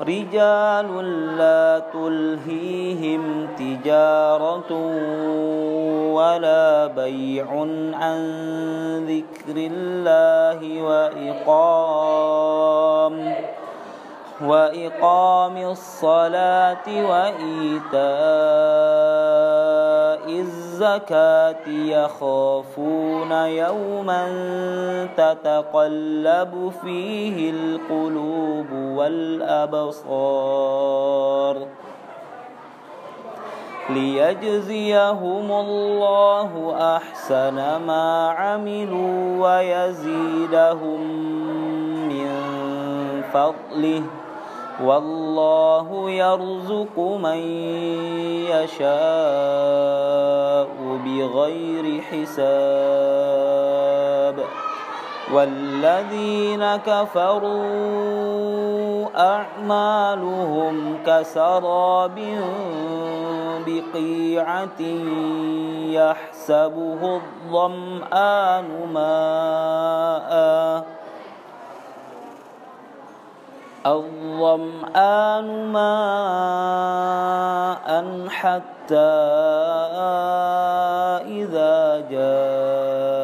رجال لا تلهيهم تجارة ولا بيع عن ذكر الله وإقام وإقام الصلاة وإيتاء الزكاة يخافون يوما تتقلب فيه القلوب والأبصار ليجزيهم الله أحسن ما عملوا ويزيدهم من فضله والله يرزق من يشاء بغير حساب. والذين كفروا أعمالهم كسراب بقيعة يحسبه الظمآن ماءً. الظمآن ماء حتى إذا جاءه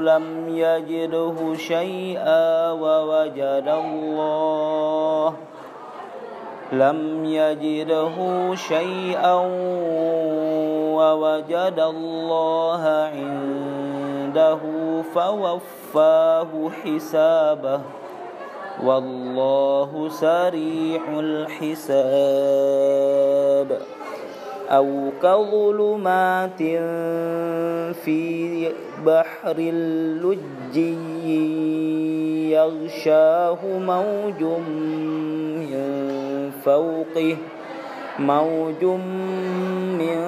لم يجده شيئا ووجد الله لم يجده شيئا ووجد الله عنده فوفاه حسابه والله سريع الحساب. أو كظلمات في بحر اللجي يغشاه موج من فوقه موج من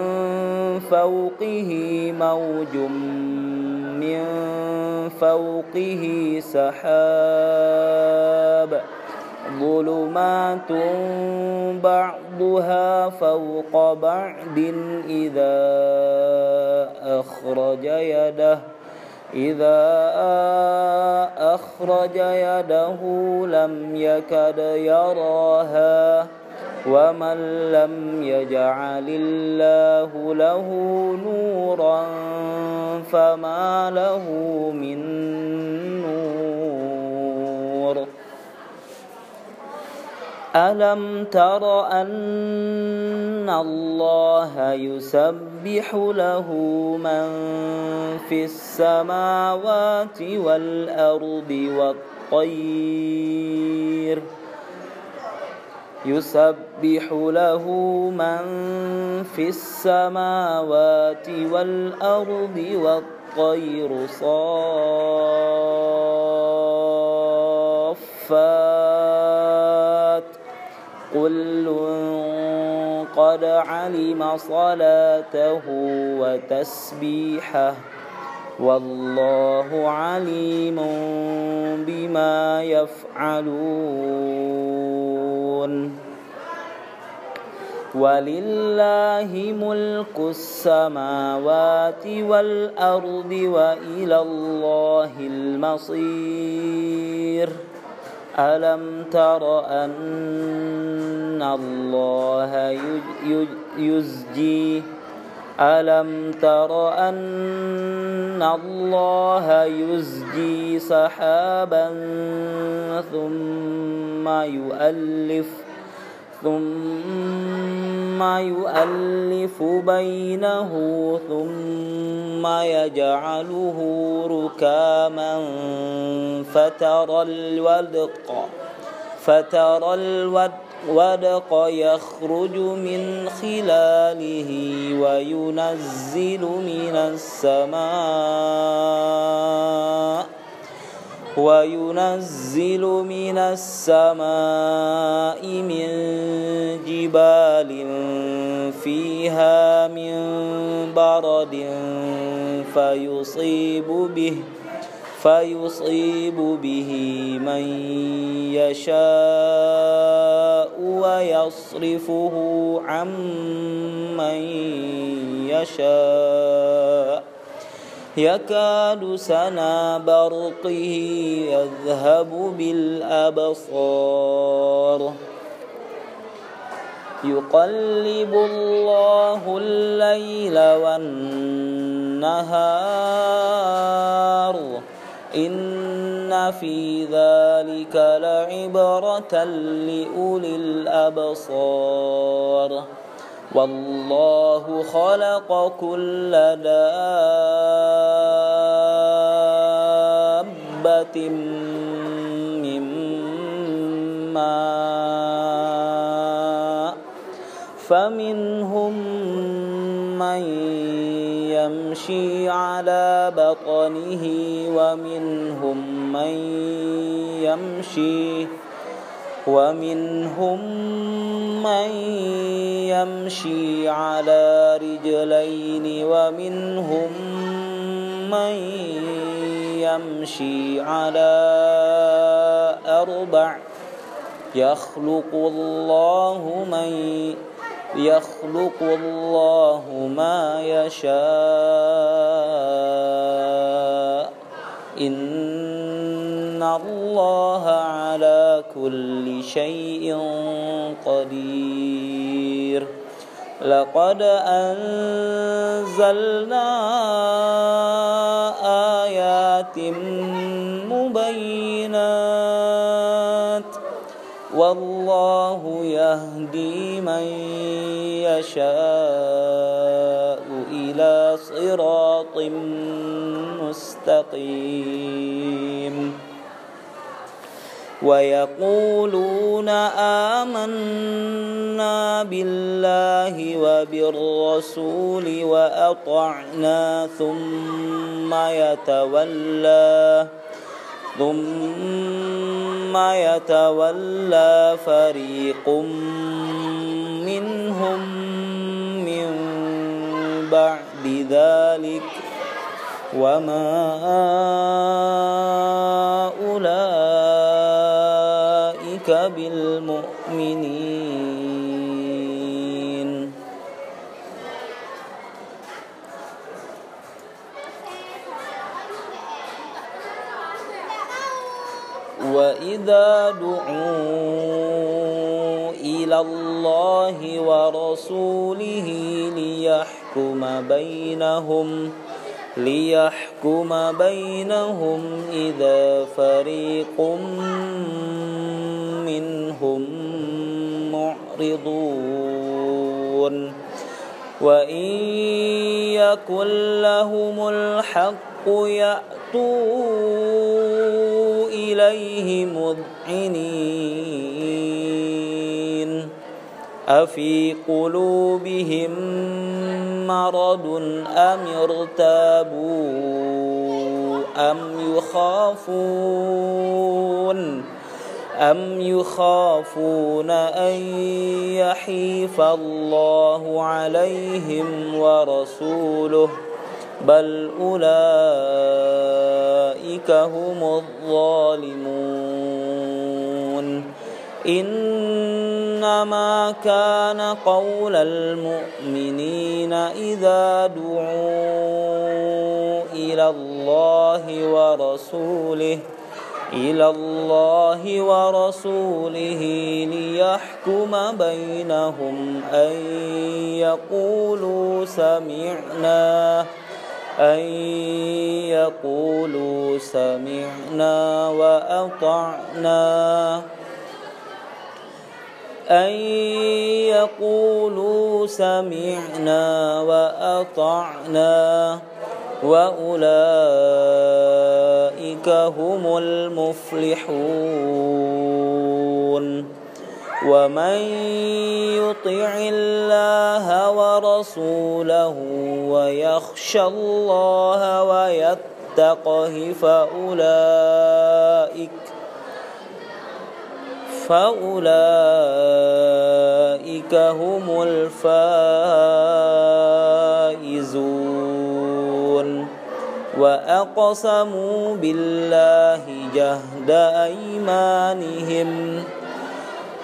فوقه موج من فوقه سحاب. ظلمات بعضها فوق بعد إذا أخرج يده إذا أخرج يده لم يكد يراها. ومن لم يجعل الله له نورا فما له من نور ألم تر أن الله يسبح له من في السماوات والأرض والطير يسبح له من في السماوات والأرض والطير صافات. كل قد علم صلاته وتسبيحه. والله عليم بما يفعلون. ولله ملك السماوات والأرض وإلى الله المصير. ألم تر أن الله يزجي ألم تر أن الله يزجي سحابا ثم يؤلف ثم يؤلف بينه ثم يجعله ركاما فترى الودق فترى الودق ودق يخرج من خلاله وينزل من السماء وينزل من السماء من جبال فيها من برد فيصيب به فيصيب به من يشاء ويصرفه عن من يشاء. يكاد سنا برقه يذهب بالأبصار. يقلب الله الليل والنهار. إن في ذلك لعبرة لأولي الأبصار والله خلق كل دابة من ماء فمنهم من يمشي على بطنه ومنهم من يمشي ومنهم من يمشي على رجلين ومنهم من يمشي على أربع. يخلق الله من يخلق الله ما يشاء. إن الله على كل شيء قدير. لقد أنزلنا آيات مبينات والله يهدي من يشاء إلى صراط مستقيم. ويقولون آمنا بالله وبالرسول وأطعنا ثم يتولى ثم يتولى فريق منهم من بعد ذلك وما أولئك بالمؤمنين وإذا دعوا إلى الله ورسوله ليحكم بينهم ليحكم بينهم إذا فريق منهم معرضون وإن يكن لهم الحق يأتوا إليه مذعنين. أفي قلوبهم مرض أم ارتابوا أم يخافون؟ أم يخافون أن يحيف الله عليهم ورسوله؟ بل أولئك هم الظالمون. إنما كان قول المؤمنين إذا دعوا إلى الله ورسوله إلى الله ورسوله ليحكم بينهم أن يقولوا سمعنا. أن يقولوا سمعنا وأطعنا. أن يقولوا سمعنا وأطعنا. وأولئك هم المفلحون. ومن يطع الله ورسوله ويخشى الله ويتقه فأولئك فأولئك هم الفائزون وأقسموا بالله جهد أيمانهم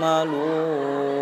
تعملون